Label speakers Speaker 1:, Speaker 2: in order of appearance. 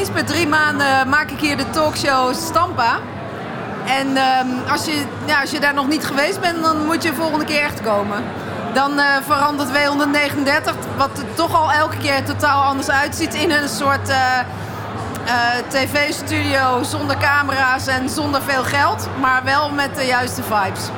Speaker 1: eens per drie maanden maak ik hier de talkshow Stampa. En ehm, als, je, ja, als je daar nog niet geweest bent, dan moet je de volgende keer echt komen. Dan uh, verandert W139, wat er toch al elke keer totaal anders uitziet, in een soort uh, uh, tv-studio zonder camera's en zonder veel geld. Maar wel met de juiste vibes.